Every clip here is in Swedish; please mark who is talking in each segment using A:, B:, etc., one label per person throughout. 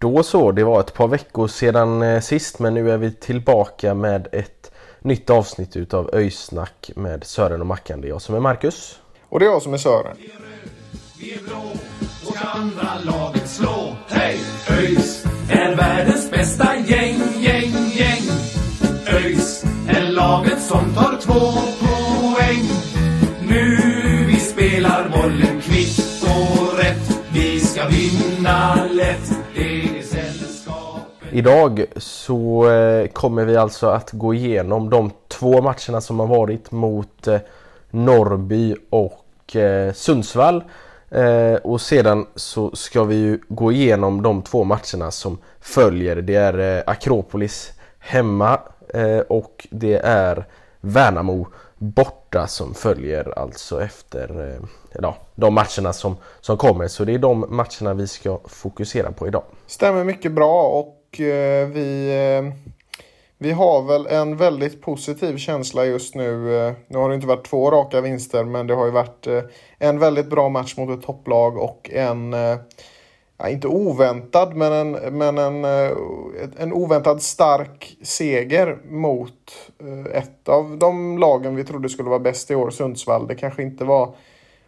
A: Då så, det var ett par veckor sedan eh, sist men nu är vi tillbaka med ett nytt avsnitt utav Öjsnack med Sören och Mackan. Det är jag som är Marcus.
B: Och det är jag som är Sören.
C: Vi är blå och ska andra laget slå. Hej! ÖIS är världens bästa gäng, gäng, gäng. ÖIS är laget som tar två poäng. Nu vi spelar bollen kvitt och rätt. Vi ska vinna lätt.
A: Idag så eh, kommer vi alltså att gå igenom de två matcherna som har varit mot eh, Norrby och eh, Sundsvall. Och sedan så ska vi ju gå igenom de två matcherna som följer. Det är Akropolis hemma och det är Värnamo borta som följer alltså efter ja, de matcherna som, som kommer. Så det är de matcherna vi ska fokusera på idag.
B: Stämmer mycket bra och eh, vi, eh, vi har väl en väldigt positiv känsla just nu. Eh, nu har det inte varit två raka vinster men det har ju varit eh, en väldigt bra match mot ett topplag och en eh, Ja, inte oväntad, men en, men en, eh, en oväntad stark seger mot eh, ett av de lagen vi trodde skulle vara bäst i år, Sundsvall. Det kanske inte var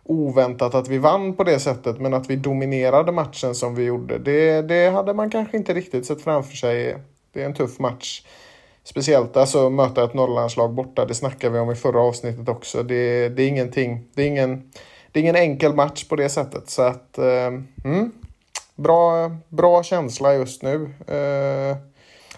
B: oväntat att vi vann på det sättet, men att vi dominerade matchen som vi gjorde, det, det hade man kanske inte riktigt sett framför sig. Det är en tuff match. Speciellt alltså möta ett Norrlandslag borta, det snackade vi om i förra avsnittet också. Det, det är ingenting, det är ingen, det är ingen enkel match på det sättet. Så att, eh, mm, bra, bra känsla just nu. Eh,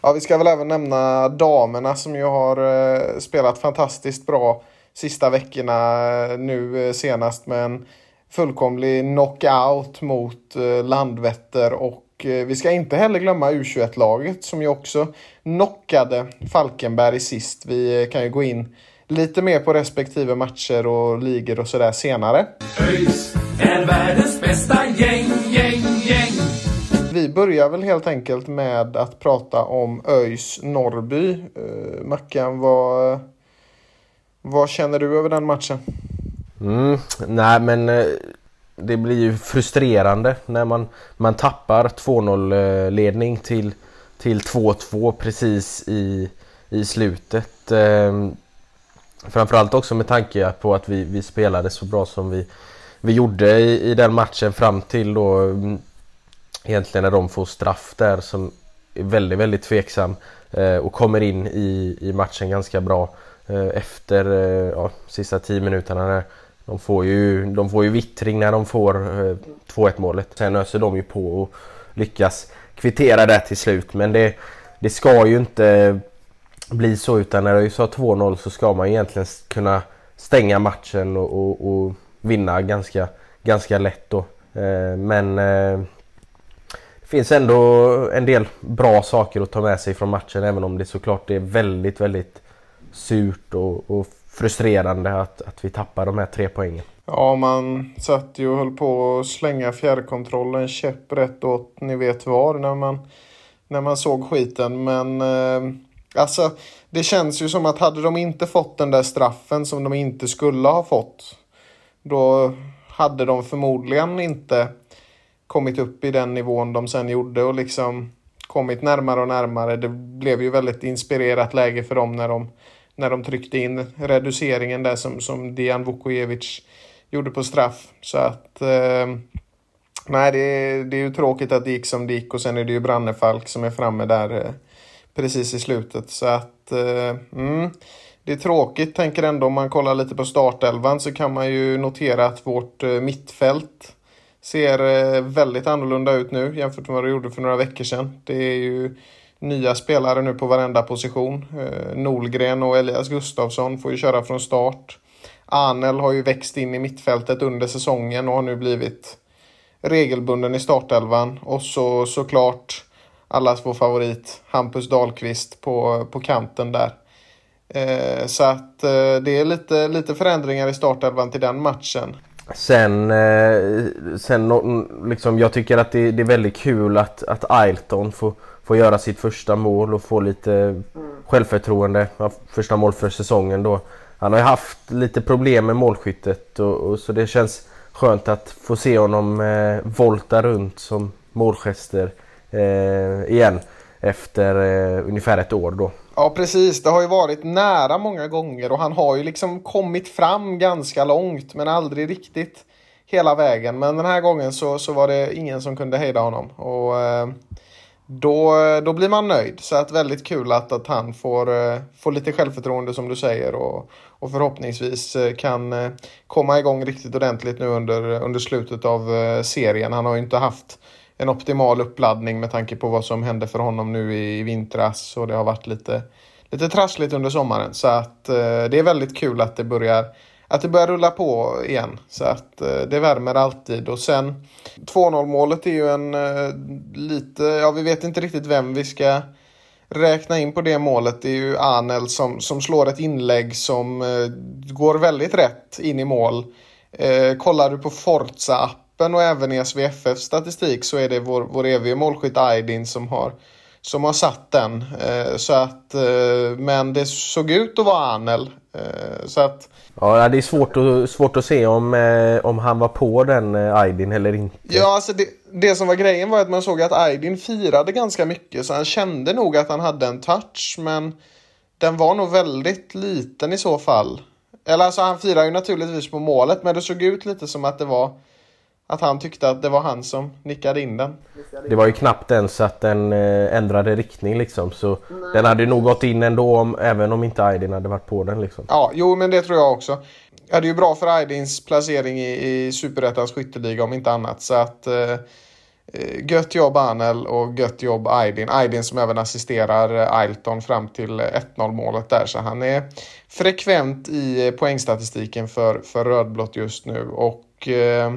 B: ja, vi ska väl även nämna damerna som ju har eh, spelat fantastiskt bra sista veckorna nu eh, senast med en fullkomlig knockout mot eh, Landvetter och eh, vi ska inte heller glömma U21-laget som ju också knockade Falkenberg sist. Vi kan ju gå in lite mer på respektive matcher och ligor och sådär senare.
C: ÖIS är världens bästa gäng, gäng, gäng.
B: Vi börjar väl helt enkelt med att prata om ÖIS Norrby. Uh, Mackan, vad, vad känner du över den matchen?
A: Mm, nej men eh, det blir ju frustrerande när man, man tappar 2-0 ledning till, till 2-2 precis i, i slutet. Ehm, framförallt också med tanke på att vi, vi spelade så bra som vi, vi gjorde i, i den matchen fram till då mm, egentligen när de får straff där som är väldigt, väldigt tveksam eh, och kommer in i, i matchen ganska bra Eh, efter eh, ja, sista 10 minuterna där. De får ju, de får ju vittring när de får eh, 2-1 målet. Sen öser de ju på och lyckas kvittera där till slut. Men det, det ska ju inte bli så utan när det har 2-0 så ska man egentligen kunna stänga matchen och, och, och vinna ganska, ganska lätt då. Men det finns ändå en del bra saker att ta med sig från matchen även om det såklart är väldigt, väldigt surt och, och frustrerande att, att vi tappar de här tre poängen.
B: Ja, man satt ju och höll på att slänga fjärrkontrollen käpprätt åt ni vet var när man, när man såg skiten. Men eh, alltså, det känns ju som att hade de inte fått den där straffen som de inte skulle ha fått. Då hade de förmodligen inte kommit upp i den nivån de sen gjorde och liksom kommit närmare och närmare. Det blev ju väldigt inspirerat läge för dem när de, när de tryckte in reduceringen där som, som Dian Vukojevic gjorde på straff. Så att eh, nej, det, är- det är ju tråkigt att det gick som det gick och sen är det ju Brannefalk som är framme där eh, precis i slutet. Så att eh, mm, det är tråkigt, tänker ändå om man kollar lite på startelvan så kan man ju notera att vårt eh, mittfält ser eh, väldigt annorlunda ut nu jämfört med vad det gjorde för några veckor sedan. Det är ju nya spelare nu på varenda position. Eh, Nolgren och Elias Gustafsson får ju köra från start. Anel har ju växt in i mittfältet under säsongen och har nu blivit regelbunden i startelvan. Och så såklart allas vår favorit Hampus Dahlqvist på, på kanten där. Eh, så att eh, det är lite, lite förändringar i startelvan till den matchen.
A: Sen, eh, sen liksom, jag tycker att det, det, är väldigt kul att, att Ailton får, får göra sitt första mål och få lite mm. självförtroende. Första mål för säsongen då. Han har ju haft lite problem med målskyttet och, och så det känns skönt att få se honom eh, volta runt som målgester eh, igen efter eh, ungefär ett år då.
B: Ja precis, det har ju varit nära många gånger och han har ju liksom kommit fram ganska långt men aldrig riktigt hela vägen. Men den här gången så, så var det ingen som kunde hejda honom. Och eh, då, då blir man nöjd. Så att väldigt kul att, att han får, eh, får lite självförtroende som du säger och, och förhoppningsvis eh, kan eh, komma igång riktigt ordentligt nu under, under slutet av serien. Han har ju inte haft en optimal uppladdning med tanke på vad som hände för honom nu i vintras och det har varit lite, lite trassligt under sommaren. Så att det är väldigt kul att det börjar att det börjar rulla på igen. Så att eh, det värmer alltid. Och sen 2-0 målet är ju en eh, lite, ja vi vet inte riktigt vem vi ska räkna in på det målet. Det är ju Anel som, som slår ett inlägg som eh, går väldigt rätt in i mål. Eh, kollar du på Forza-appen och även i SVFF statistik så är det vår, vår evige målskytt Aydin som har som har satt den. Eh, så att, eh, men det såg ut att vara Anel. Eh, så att
A: Ja, det är svårt att, svårt att se om, om han var på den Aydin eller inte.
B: Ja, alltså det, det som var grejen var att man såg att Aydin firade ganska mycket så han kände nog att han hade en touch men den var nog väldigt liten i så fall. Eller alltså han firade ju naturligtvis på målet men det såg ut lite som att det var att han tyckte att det var han som nickade in den.
A: Det var ju knappt ens att den eh, ändrade riktning liksom så Nej. den hade nog gått in ändå om, även om inte Aydin hade varit på den liksom.
B: Ja, jo men det tror jag också. Ja, det är ju bra för Aydins placering i, i Superettans skytteliga om inte annat så att eh, eh Gött jobb Anel och gött jobb Aydin. Aydin som även assisterar Ailton fram till 1-0 målet där. Så han är frekvent i poängstatistiken för, för rödblått just nu. Och eh,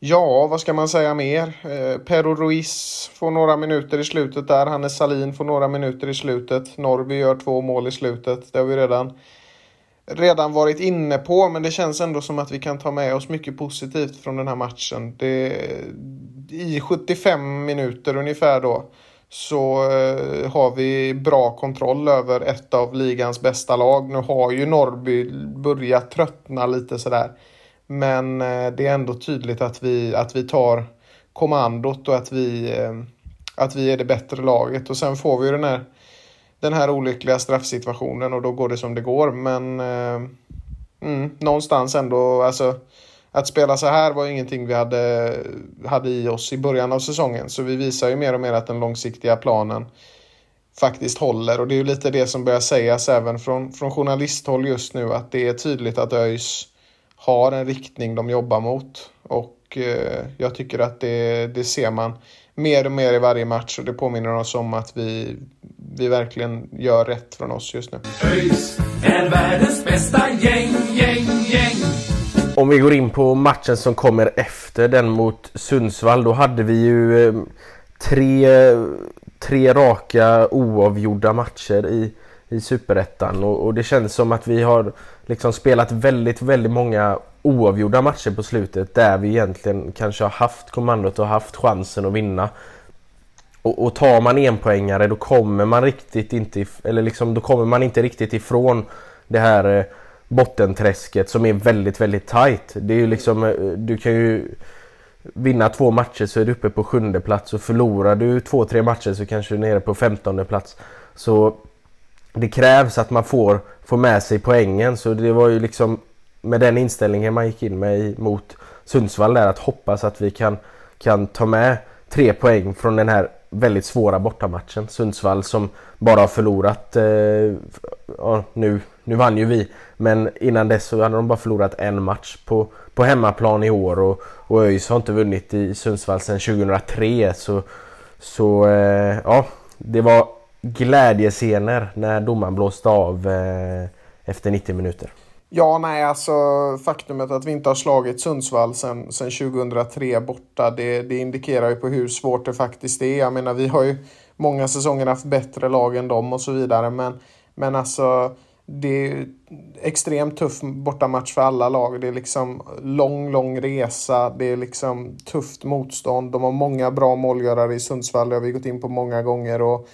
B: Ja, vad ska man säga mer? Eh, Pero Ruiz får några minuter i slutet där. Hannes Salin får några minuter i slutet. Norby gör två mål i slutet. Det har vi redan, redan varit inne på, men det känns ändå som att vi kan ta med oss mycket positivt från den här matchen. Det, I 75 minuter ungefär då så eh, har vi bra kontroll över ett av ligans bästa lag. Nu har ju Norrby börjat tröttna lite sådär. Men eh, det är ändå tydligt att vi, att vi tar kommandot och att vi, eh, att vi är det bättre laget. Och sen får vi den här, den här olyckliga straffsituationen och då går det som det går. Men eh, mm, någonstans ändå, alltså att spela så här var ingenting vi hade, hade i oss i början av säsongen. Så vi visar ju mer och mer att den långsiktiga planen faktiskt håller. Och det är ju lite det som börjar sägas även från, från journalisthåll just nu. Att det är tydligt att ÖIS har en riktning de jobbar mot. Och eh, jag tycker att det, det ser man mer och mer i varje match och det påminner oss om att vi, vi verkligen gör rätt från oss just nu. ÖIS är världens bästa
A: gäng, gäng, gäng. Om vi går in på matchen som kommer efter den mot Sundsvall, då hade vi ju eh, tre, tre raka oavgjorda matcher i i Superettan och, och, det känns som att vi har liksom spelat väldigt, väldigt många oavgjorda matcher på slutet där vi egentligen kanske har haft kommandot och haft chansen att vinna. Och, och tar man enpoängare då kommer man riktigt inte, eller liksom då kommer man inte riktigt ifrån det här eh, bottenträsket som är väldigt, väldigt tight. Det är ju liksom, eh, du kan ju vinna två matcher så är du uppe på sjunde plats och förlorar du två, tre matcher så kanske du är nere på femtonde plats. Så det krävs att man får, får med sig poängen. Så det var ju liksom med den inställningen man gick in med mot Sundsvall där att hoppas att vi kan, kan ta med tre poäng från den här väldigt svåra bortamatchen. Sundsvall som bara har förlorat, eh, ja, nu, nu vann ju vi, men innan dess så hade de bara förlorat en match på, på hemmaplan i år. Och, och ÖIS har inte vunnit i Sundsvall sedan 2003 så, så eh, ja, det var glädjescener när domaren blåste av eh, efter 90 minuter.
B: Ja, nej, alltså faktumet att vi inte har slagit Sundsvall sedan 2003 borta, det, det indikerar ju på hur svårt det faktiskt är. Jag menar, vi har ju många säsonger haft bättre lag än dem och så vidare, men, men alltså det är extremt tuff bortamatch för alla lag. Det är liksom lång, lång resa. Det är liksom tufft motstånd. De har många bra målgörare i Sundsvall. Det har vi gått in på många gånger. Och,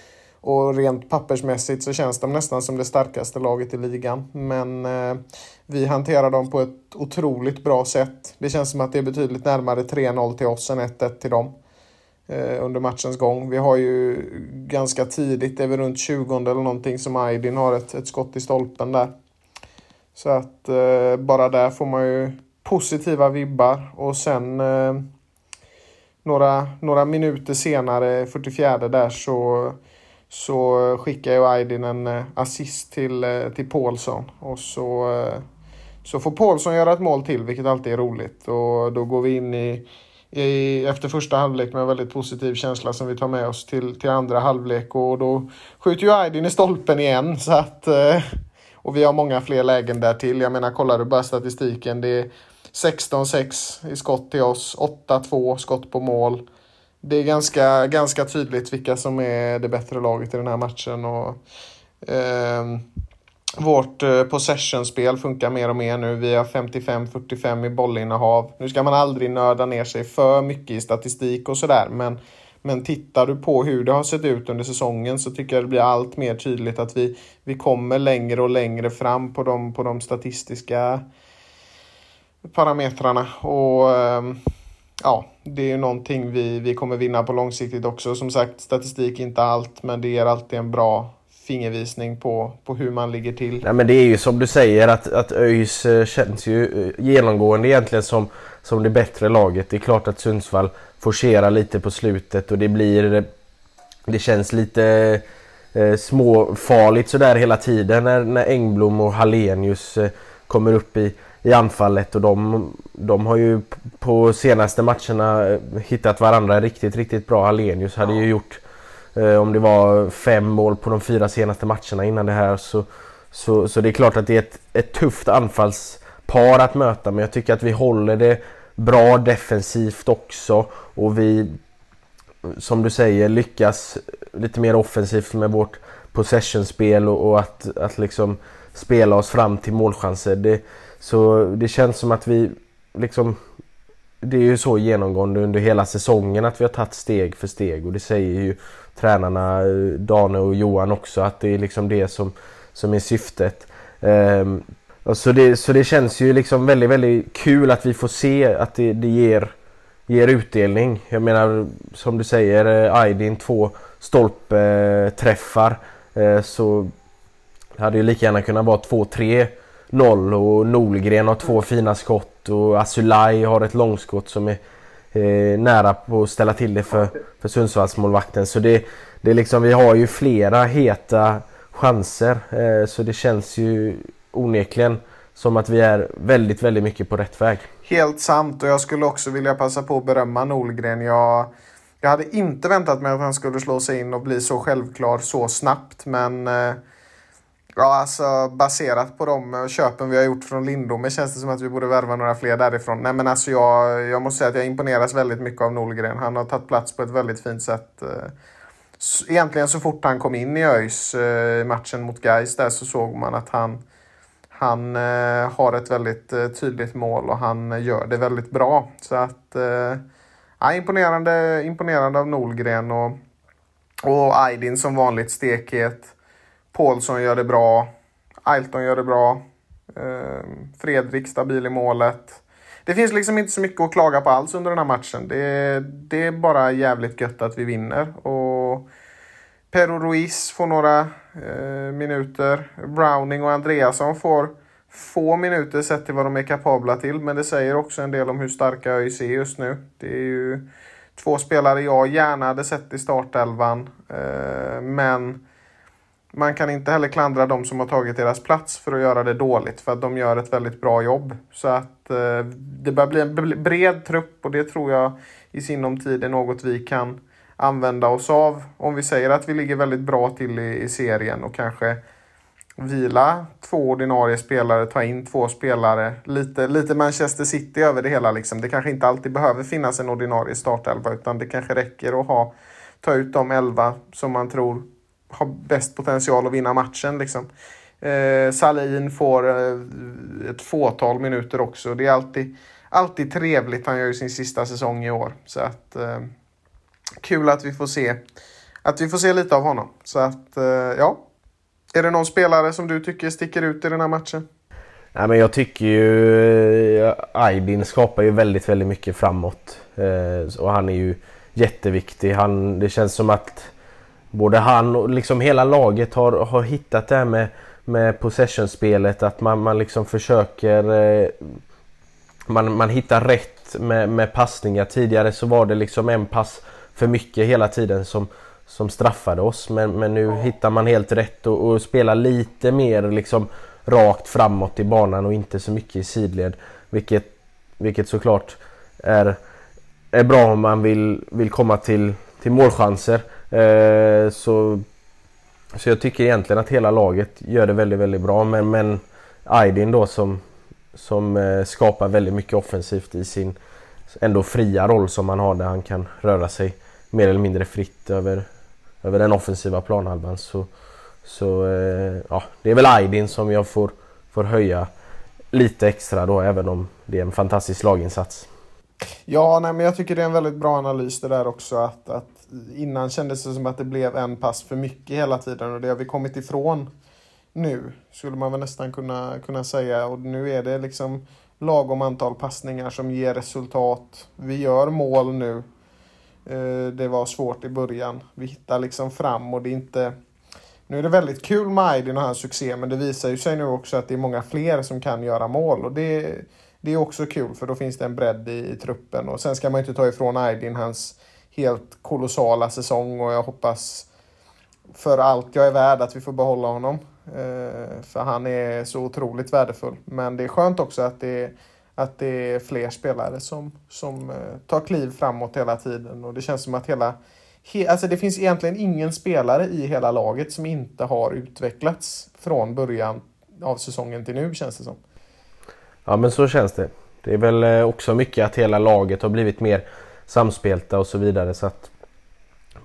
B: och rent pappersmässigt så känns de nästan som det starkaste laget i ligan. Men eh, vi hanterar dem på ett otroligt bra sätt. Det känns som att det är betydligt närmare 3-0 till oss än 1-1 till dem. Eh, under matchens gång. Vi har ju ganska tidigt, det är väl runt 20 eller någonting som Aydin har ett, ett skott i stolpen där. Så att eh, bara där får man ju positiva vibbar och sen eh, några, några minuter senare, 44 där, så, så eh, skickar ju Aydin en eh, assist till, eh, till Paulsson och så, så får Paulsson göra ett mål till, vilket alltid är roligt och då går vi in i i, efter första halvlek med en väldigt positiv känsla som vi tar med oss till, till andra halvlek. Och då skjuter ju Aydin i stolpen igen. Så att, och vi har många fler lägen där till. Jag menar, kollar du bara statistiken. Det är 16-6 i skott till oss, 8-2 skott på mål. Det är ganska, ganska tydligt vilka som är det bättre laget i den här matchen. Och, ehm, eh, vårt possession-spel funkar mer och mer nu. Vi har 55-45 i bollinnehav. Nu ska man aldrig nörda ner sig för mycket i statistik och sådär, men, men tittar du på hur det har sett ut under säsongen så tycker jag det blir allt mer tydligt att vi, vi kommer längre och längre fram på de, på de statistiska parametrarna. Och Eh, ja, det är ju någonting vi, vi kommer vinna på långsiktigt också. Som sagt, statistik är inte allt, men det ger alltid en bra fingervisning på, på hur man ligger till.
A: Nej, men det är ju som du säger att, att ÖIS eh, känns ju eh, genomgående egentligen som, som det bättre laget. Det är klart att Sundsvall forcerar lite på slutet och det blir... Eh, det känns lite eh, småfarligt sådär hela tiden när, när Engblom och Hallenius eh, kommer upp i, i anfallet och de, de har ju på senaste matcherna eh, hittat varandra riktigt, riktigt bra. Hallenius hade ju gjort Eh, om det var fem mål på de fyra senaste matcherna innan det här. Så, så, så det är klart att det är ett, ett tufft anfallspar att möta. Men jag tycker att vi håller det bra defensivt också. Och vi, som du säger, lyckas lite mer offensivt med vårt possessionspel och, och att, att liksom spela oss fram till målchanser. Det, så det känns som att vi liksom det är ju så genomgående under hela säsongen att vi har tagit steg för steg och det säger ju tränarna eh, Dane och Johan också att det är liksom det som, som är syftet. Um, så, det, så det känns ju liksom väldigt, väldigt kul att vi får se att det, det ger, ger utdelning. Jag menar som du säger eh, Aydin två stolpträffar eh, eh, så hade ju lika gärna kunnat vara 2-3 0 och Nolgren har två fina skott och Asulaj har ett långskott som är eh, nära på att ställa till det för, för Sundsvallsmålvakten. Så det, det är liksom, vi har ju flera heta chanser eh, så det känns ju onekligen som att vi är väldigt, väldigt mycket på rätt väg.
B: Helt sant och jag skulle också vilja passa på att berömma Nolgren. Jag, jag hade inte väntat mig att han skulle slå sig in och bli så självklar så snabbt men eh, Ja, alltså baserat på de köpen vi har gjort från Lindome känns det som att vi borde värva några fler därifrån. Nej men alltså jag, jag måste säga att jag imponeras väldigt mycket av Nolgren. Han har tagit plats på ett väldigt fint sätt. Eh. Egentligen så fort han kom in i ÖIS eh, i matchen mot Gais där så såg man att han, han eh, har ett väldigt tydligt mål och han gör det väldigt bra. Så att, ja, imponerande, imponerande av Nolgren och, och Aydin som vanligt stekhet. Paulsson gör det bra. Ailton gör det bra. Ehm, Fredrik stabil i målet. Det finns liksom inte så mycket att klaga på alls under den här matchen. Det, det är bara jävligt gött att vi vinner. Och Pero Ruiz får några eh, minuter. Browning och Andreasson får få minuter sett till vad de är kapabla till. Men det säger också en del om hur starka ÖIS är just nu. Det är ju två spelare jag gärna hade sett i startelvan. Eh, men man kan inte heller klandra de som har tagit deras plats för att göra det dåligt, för att de gör ett väldigt bra jobb. Så att eh, det börjar bli en bred trupp och det tror jag i sinom tid är något vi kan använda oss av. Om vi säger att vi ligger väldigt bra till i, i serien och kanske vila två ordinarie spelare, ta in två spelare. Lite, lite Manchester City över det hela. Liksom. Det kanske inte alltid behöver finnas en ordinarie startelva utan det kanske räcker att ha, ta ut de elva som man tror har bäst potential att vinna matchen. Liksom. Eh, Salin får eh, ett fåtal minuter också. Det är alltid, alltid trevligt. Han gör ju sin sista säsong i år. Så att, eh, kul att vi får se att vi får se lite av honom. Så att, eh, ja. Är det någon spelare som du tycker sticker ut i den här matchen?
A: Nej, men jag tycker ju eh, Aydin skapar ju väldigt, väldigt mycket framåt. Eh, och han är ju jätteviktig. Han, det känns som att både han och liksom hela laget har, har hittat det här med, med possession-spelet. Att man, man liksom försöker... Eh, man, man hittar rätt med, med passningar. Tidigare så var det liksom en pass för mycket hela tiden som, som straffade oss. Men, men nu hittar man helt rätt och, och spelar lite mer liksom rakt framåt i banan och inte så mycket i sidled. Vilket, vilket såklart är, är bra om man vill, vill komma till, till målchanser. Eh, så, så jag tycker egentligen att hela laget gör det väldigt, väldigt bra. Men, men Aydin då som, som eh, skapar väldigt mycket offensivt i sin ändå fria roll som han har där han kan röra sig mer eller mindre fritt över, över den offensiva planhalvan. Så, så eh, ja, det är väl Aydin som jag får, får höja lite extra då även om det är en fantastisk laginsats.
B: Ja, nej, men jag tycker det är en väldigt bra analys det där också. Att, att innan kändes det som att det blev en pass för mycket hela tiden och det har vi kommit ifrån nu. Skulle man väl nästan kunna, kunna säga. Och nu är det liksom lagom antal passningar som ger resultat. Vi gör mål nu. Eh, det var svårt i början. Vi hittar liksom fram och det är inte... Nu är det väldigt kul med Aydin och hans succé men det visar ju sig nu också att det är många fler som kan göra mål. Och det, det är också kul för då finns det en bredd i, i truppen. Och sen ska man inte ta ifrån Aydin hans helt kolossala säsong och jag hoppas för allt jag är värd att vi får behålla honom. Eh, för han är så otroligt värdefull. Men det är skönt också att det, att det är fler spelare som, som eh, tar kliv framåt hela tiden. Och det känns som att hela... He, alltså det finns egentligen ingen spelare i hela laget som inte har utvecklats från början av säsongen till nu känns det som.
A: Ja men så känns det. Det är väl eh, också mycket att hela laget har blivit mer samspelta och så vidare så att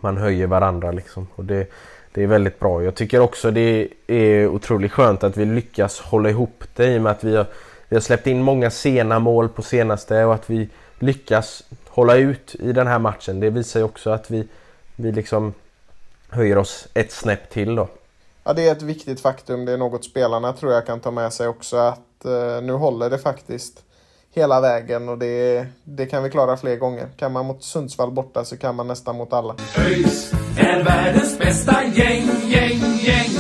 A: man höjer varandra liksom. Och det, det är väldigt bra. Jag tycker också det är otroligt skönt att vi lyckas hålla ihop det i och med att vi har, vi har släppt in många sena mål på senaste och att vi lyckas hålla ut i den här matchen. Det visar ju också att vi, vi liksom höjer oss ett snäpp till då.
B: Ja, det är ett viktigt faktum. Det är något spelarna tror jag kan ta med sig också att eh, nu håller det faktiskt hela vägen och det, det kan vi klara fler gånger. Kan man mot Sundsvall borta så kan man nästan mot alla.
C: ÖIS är världens bästa gäng, gäng, gäng.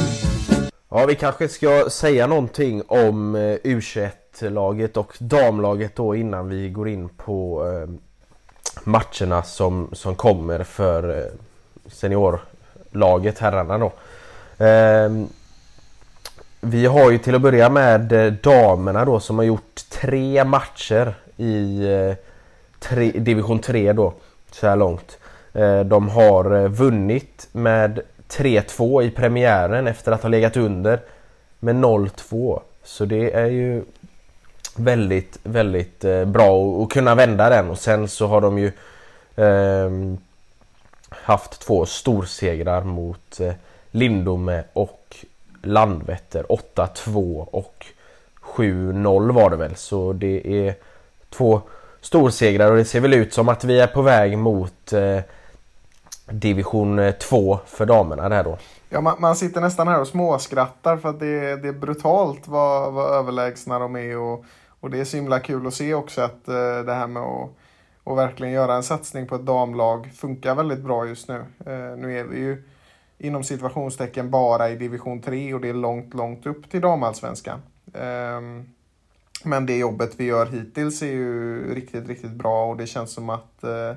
A: Ja, vi kanske ska säga någonting om eh, U21-laget och damlaget då innan vi går in på eh, matcherna som, som kommer för eh, seniorlaget, herrarna då. Vi har ju till att börja med eh, damerna då som har gjort tre matcher i eh, tre, division 3 då så här långt. Eh, de har vunnit med 3-2 i premiären efter att ha legat under med 0-2. Så det är ju väldigt, väldigt bra att kunna vända den och sen så har de ju eh, haft två storsegrar mot Lindome och Landvetter 8-2 och 7-0 var det väl. Så det är två storsegrar och det ser väl ut som att vi är på väg mot eh, division eh, 2 för damerna där då.
B: Ja, man, man, sitter nästan här och småskrattar för att det, det är brutalt vad, vad överlägsna de är och, och det är så himla kul att se också att eh, det här med att och verkligen göra en satsning på ett damlag funkar väldigt bra just nu. Eh, nu är vi ju inom situationstecken bara i division 3 och det är långt, långt upp till damallsvenskan. Ehm, men det jobbet vi gör hittills är ju riktigt, riktigt bra och det känns som att eh,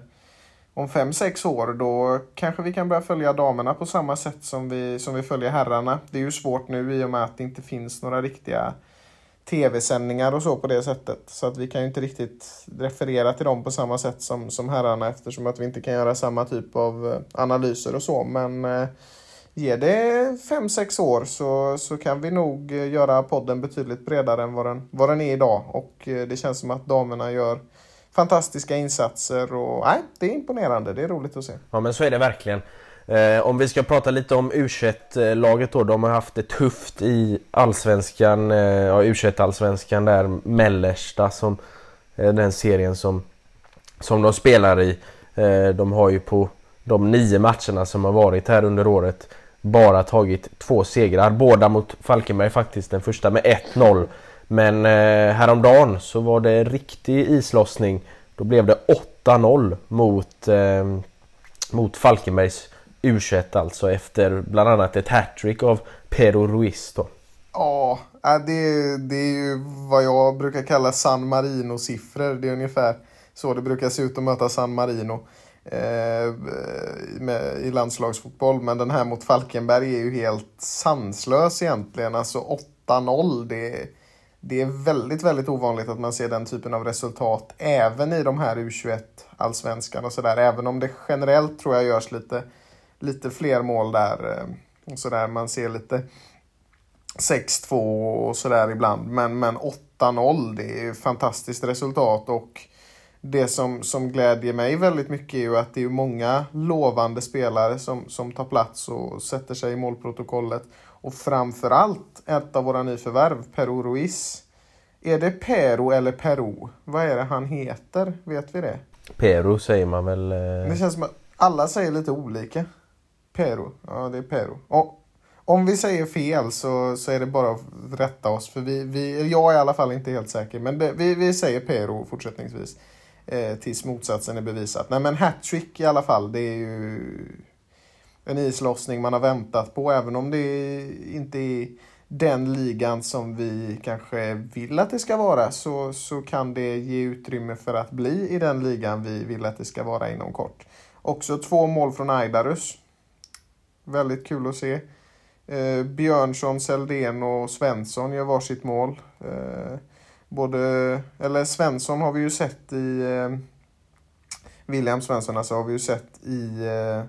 B: om fem sex år då kanske vi kan börja följa damerna på samma sätt som vi, som vi följer herrarna. Det är ju svårt nu i och med att det inte finns några riktiga tv-sändningar och så på det sättet. Så att vi kan ju inte riktigt referera till dem på samma sätt som, som herrarna eftersom att vi inte kan göra samma typ av eh, analyser och så. Men eh, Ge det 5-6 år så, så kan vi nog eh, göra podden betydligt bredare än vad den, vad den är idag. Och eh, det känns som att damerna gör fantastiska insatser och nej, det är imponerande. Det är roligt att se.
A: Ja men så är det verkligen. Eh, om vi ska prata lite om U21-laget då. De har haft det tufft i allsvenskan, eh, ja U21-allsvenskan där mellersta som eh, den serien som, som de spelar i. Eh, de har ju på de nio matcherna som har varit här under året bara tagit två segrar. Båda mot Falkenberg faktiskt. Den första med 1-0. Men eh, häromdagen så var det riktig islossning. Då blev det 8-0 mot, eh, mot Falkenbergs U21 alltså efter bland annat ett hattrick av Pero Ruiz då.
B: Ja, äh, det, det är ju vad jag brukar kalla San Marino-siffror. Det är ungefär så det brukar se ut att möta San Marino eh, med, i landslagsfotboll. Men den här mot Falkenberg är ju helt sanslös egentligen. Alltså 8-0, det, det är väldigt, väldigt ovanligt att man ser den typen av resultat även i de här U21-allsvenskan och sådär. Även om det generellt tror jag görs lite lite fler mål där. Eh, och så Man ser lite 6-2 och sådär ibland. Men, men 8-0, det är fantastiskt resultat. Och det som, som glädjer mig väldigt mycket är ju att det är många lovande spelare som, som tar plats och sätter sig i målprotokollet. Och framförallt ett av våra nyförvärv, Peru Ruiz. Är det Pero eller Peru? Vad är det han heter? Vet vi det?
A: Peru säger man väl? Eh...
B: Det känns som att alla säger lite olika. Pero. Ja, det är Pero. Och om vi säger fel så, så är det bara att rätta oss. För vi, vi, jag är i alla fall inte helt säker. Men det, vi, vi säger Pero fortsättningsvis. Eh, tills motsatsen är bevisat. Nej men hattrick i alla fall. Det är ju en islossning man har väntat på. Även om det inte är den ligan som vi kanske vill att det ska vara. Så, så kan det ge utrymme för att bli i den ligan vi vill att det ska vara inom kort. Också två mål från Aidarus. Väldigt kul att se. Eh, Björnsson, Seldén och Svensson gör varsitt mål. Eh, både, eller Svensson har vi ju sett i... Eh, William Svensson alltså har vi ju sett i, eh,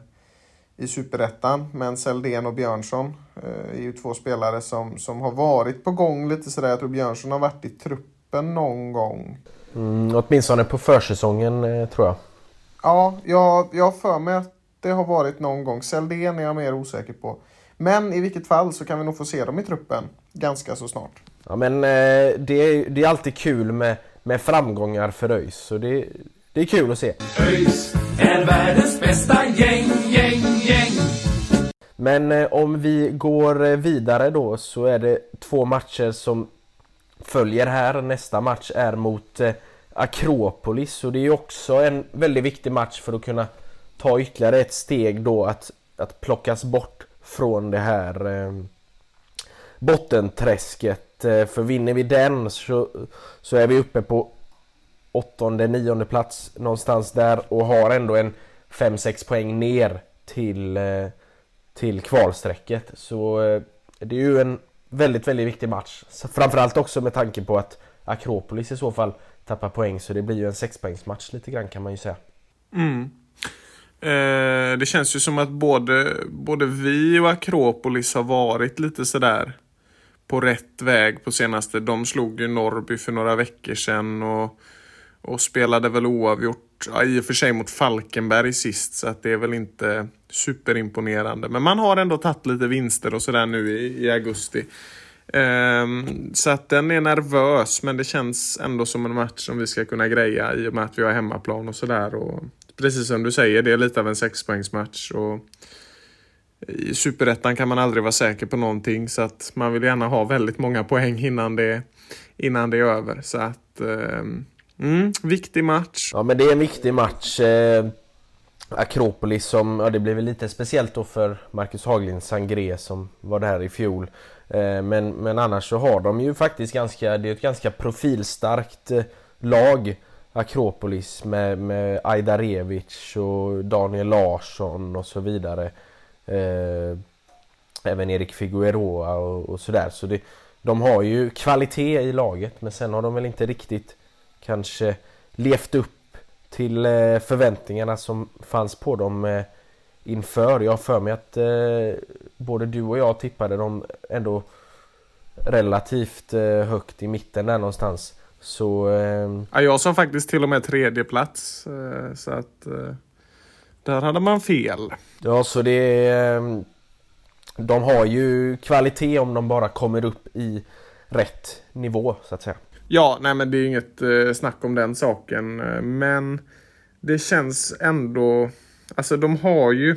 B: i Superettan. Men Seldén och Björnsson eh, är ju två spelare som, som har varit på gång lite sådär. Jag tror Björnsson har varit i truppen någon gång.
A: Mm, åtminstone på försäsongen eh, tror jag.
B: Ja, jag, jag har för mig att det har varit någon gång. Seldén är jag mer osäker på. Men i vilket fall så kan vi nog få se dem i truppen ganska så snart.
A: Ja men eh, det, är, det är alltid kul med, med framgångar för ÖIS. Så det, det är kul att se.
C: ÖIS är världens bästa gäng, gäng, gäng.
A: Men eh, om vi går eh, vidare då så är det två matcher som följer här. Nästa match är mot eh, Akropolis och det är också en väldigt viktig match för att kunna ta ytterligare ett steg då att, att plockas bort från det här eh, bottenträsket. Eh, för vinner vi den så, så är vi uppe på åttonde, nionde plats någonstans där och har ändå en 5-6 poäng ner till, eh, till kvalstrecket. Så eh, det är ju en väldigt, väldigt viktig match. Framförallt också med tanke på att Akropolis i så fall tappar poäng så det blir ju en sexpoängsmatch lite grann kan man ju säga.
B: Mm. Eh, det känns ju som att både, både vi och Akropolis har varit lite sådär på rätt väg på senaste. De slog ju Norrby för några veckor sedan och, och spelade väl oavgjort. Ja, I och för sig mot Falkenberg sist så att det är väl inte superimponerande. Men man har ändå tagit lite vinster och sådär nu i, i augusti. Um, så att den är nervös men det känns ändå som en match som vi ska kunna greja i och med att vi har hemmaplan och sådär precis som du säger, det är lite av en sexpoängsmatch. Och I superettan kan man aldrig vara säker på någonting så att man vill gärna ha väldigt många poäng innan det, innan det är över. Så att, eh, mm, viktig match.
A: Ja men det är en viktig match. Eh, Akropolis som, ja det blev lite speciellt då för Marcus Haglind Sangré som var där i fjol. Eh, men, men annars så har de ju faktiskt ganska, det är ett ganska profilstarkt eh, lag. Akropolis med, med Ajdarevic och Daniel Larsson och så vidare. Eh, även Erik Figueroa och, och sådär. Så det, de har ju kvalitet i laget men sen har de väl inte riktigt kanske levt upp till eh, förväntningarna som fanns på dem eh, inför. Jag har för mig att eh, både du och jag tippade dem ändå relativt eh, högt i mitten där någonstans. Så... Eh...
B: Ja, jag sa faktiskt till och med tredje plats. Eh, så att... Eh, där hade man fel.
A: Ja, så det... Eh, de har ju kvalitet om de bara kommer upp i rätt nivå så att säga.
B: Ja, nej men det är inget eh, snack om den saken. Men det känns ändå... Alltså de har ju...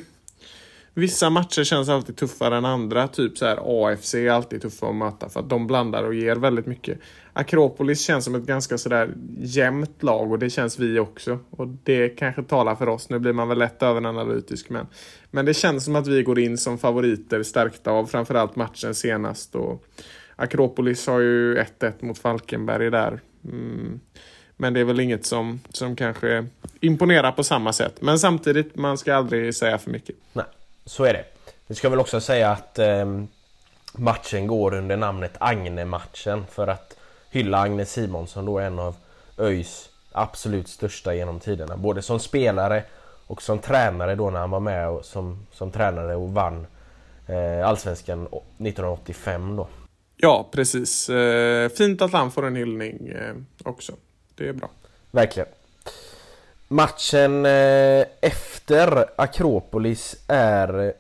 B: Vissa matcher känns alltid tuffare än andra. Typ så här AFC är alltid tuffa att möta för att de blandar och ger väldigt mycket. Akropolis känns som ett ganska sådär jämnt lag och det känns vi också. Och det kanske talar för oss. Nu blir man väl lätt överanalytisk men. Men det känns som att vi går in som favoriter stärkta av framförallt matchen senast. Och Akropolis har ju 1-1 mot Falkenberg där. Mm. Men det är väl inget som, som kanske imponerar på samma sätt. Men samtidigt, man ska aldrig säga för mycket.
A: Nej, så är det. Vi ska väl också säga att eh, matchen går under namnet Agne-matchen för att hylla Agne Simonsson då en av ÖIS absolut största genom tiderna. Både som spelare och som tränare då när han var med och som, som tränare och vann eh, Allsvenskan 1985 då.
B: Ja, precis. Eh, fint att han får en hyllning eh, också. Det är bra.
A: Verkligen. Matchen eh, efter Akropolis är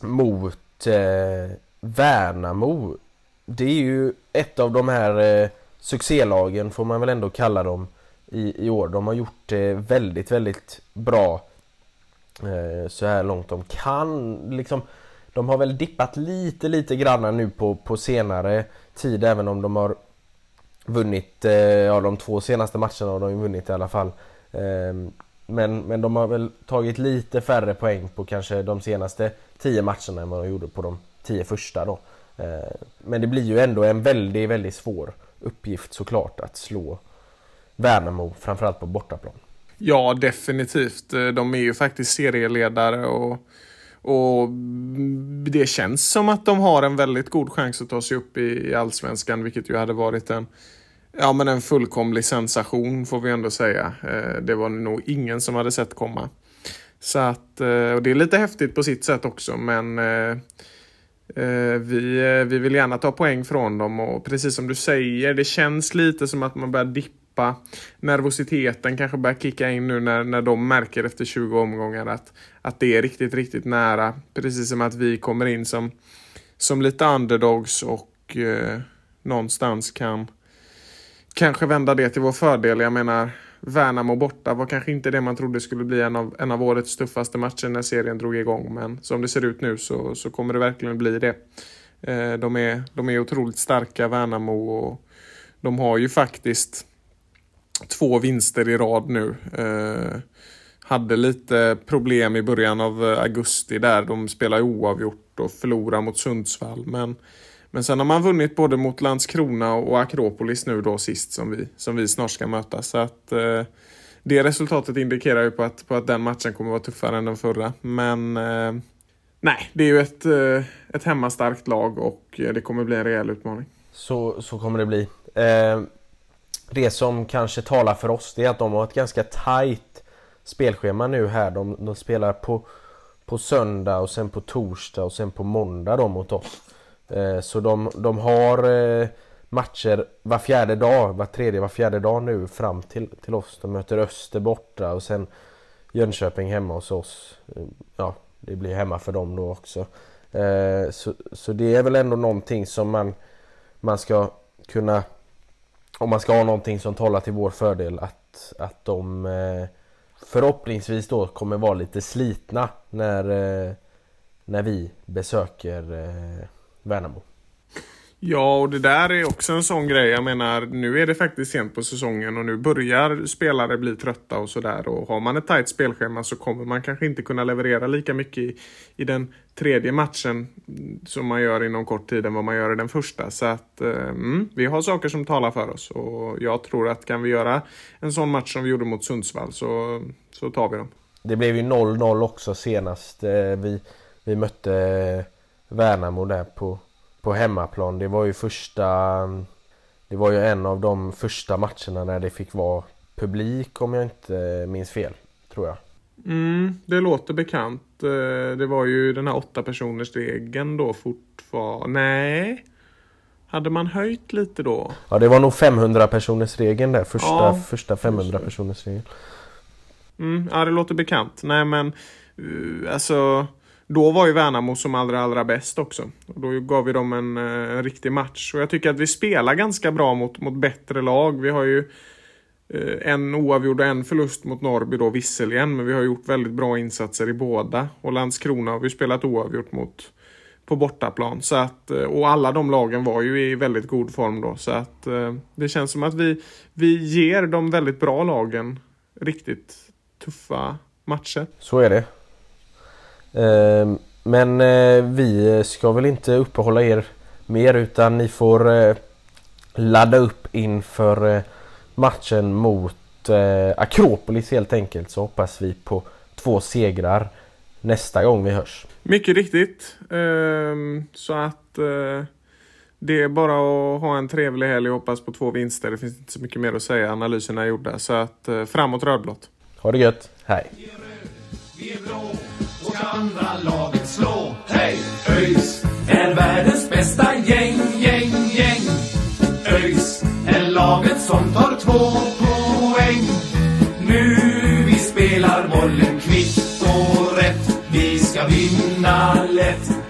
A: mot eh, Värnamo. Det är ju ett av de här eh, succélagen får man väl ändå kalla dem i, i år. De har gjort det väldigt, väldigt bra så här långt de kan. Liksom, de har väl dippat lite, lite granna nu på, på senare tid även om de har vunnit, ja de två senaste matcherna har de vunnit i alla fall. Ehm, men, men de har väl tagit lite färre poäng på kanske de senaste tio matcherna än vad de gjorde på de tio första då. Ehm, men det blir ju ändå en väldigt, väldigt svår uppgift såklart att slå Värnamo, framförallt på bortaplan.
B: Ja, definitivt. Eh, de är ju faktiskt serieledare och, och det känns som att de har en väldigt god chans att ta sig upp i Allsvenskan, vilket ju hade varit en Ja men en fullkomlig sensation får vi ändå säga. Eh, det var nog ingen som hade sett komma. Så att, eh, och det är lite häftigt på sitt sätt också men eh, vi, vi vill gärna ta poäng från dem och precis som du säger, det känns lite som att man börjar dippa. Nervositeten kanske börjar kicka in nu när, när de märker efter 20 omgångar att, att det är riktigt, riktigt nära. Precis som att vi kommer in som, som lite underdogs och eh, någonstans kan kanske vända det till vår fördel. Jag menar, Värnamo borta var kanske inte det man trodde skulle bli en av, en av årets tuffaste matcher när serien drog igång. Men som det ser ut nu så, så kommer det verkligen bli det. Eh, de, är, de är otroligt starka, Värnamo. Och de har ju faktiskt två vinster i rad nu. Eh, hade lite problem i början av eh, augusti där. De spelar oavgjort och förlorar mot Sundsvall. Men men sen har man vunnit både mot Landskrona och Akropolis nu då sist som vi, som vi snart ska möta. Så att eh, det resultatet indikerar ju på att, på att den matchen kommer vara tuffare än den förra. Men eh, nej, det är ju ett, eh, ett hemmastarkt lag och eh, det kommer bli en rejäl utmaning.
A: Så, så kommer det bli. Eh, det som kanske talar för oss det är att de har ett ganska tajt spelschema nu här. De, de spelar på, på söndag och sen på torsdag och sen på måndag då mot oss. Eh, så de, de har eh, matcher var fjärde dag, var tredje, var fjärde dag nu fram till, till oss. De möter Öster borta och sen Jönköping hemma hos oss. Eh, ja, det blir hemma för dem då också. Eh, så, så det är väl ändå någonting som man, man ska kunna om man ska ha någonting som talar till vår fördel att, att de eh, förhoppningsvis då kommer vara lite slitna när, när vi besöker Värnamo.
B: Ja, och det där är också en sån grej. Jag menar, nu är det faktiskt sent på säsongen och nu börjar spelare bli trötta och sådär. Och har man ett tajt spelschema så kommer man kanske inte kunna leverera lika mycket i, i den tredje matchen som man gör inom kort tid än vad man gör i den första. Så att eh, mm, vi har saker som talar för oss och jag tror att kan vi göra en sån match som vi gjorde mot Sundsvall så, så tar vi dem.
A: Det blev ju 0-0 också senast. Eh, vi, vi mötte Värnamo där på, på hemmaplan. Det var ju första... Det var ju en av de första matcherna när det fick vara publik om jag inte minns fel, tror jag.
B: Mm, det låter bekant. Eh, det var ju den här åtta personers regeln då fortfarande. Nej. Hade man höjt lite då?
A: Ja, det var nog 500 personers regeln där. Första, ja, första 500 personers regeln.
B: Mm, ja, det låter bekant. Nej, men uh, alltså då var ju Värnamo som allra, allra bäst också. Och då gav vi dem en, eh, en riktig match. Och jag tycker att vi spelar ganska bra mot, mot bättre lag. Vi har ju eh, en oavgjord och en förlust mot Norrby då visserligen, men vi har gjort väldigt bra insatser i båda. Och Landskrona har vi spelat oavgjort mot på bortaplan. Så att, eh, och alla de lagen var ju i väldigt god form då. Så att det känns som att vi, vi ger de väldigt bra lagen riktigt tuffa matcher.
A: Så är det. Ehm, men vi ska väl inte uppehålla er mer utan ni får ladda upp inför matchen mot eh, Akropolis helt enkelt så hoppas vi på två segrar nästa gång vi hörs.
B: Mycket riktigt. Ehm, så att eh, det är bara att ha en trevlig helg och hoppas på två vinster. Det finns inte så mycket mer att säga. Analyserna är gjorda. Så att eh, framåt rödblått.
A: Ha det gött. Hej
C: andra laget slå. Hej! ÖIS är världens bästa gäng, gäng, gäng. ÖIS är laget som tar två poäng. Nu vi spelar bollen kvitt och rätt. Vi ska vinna lätt.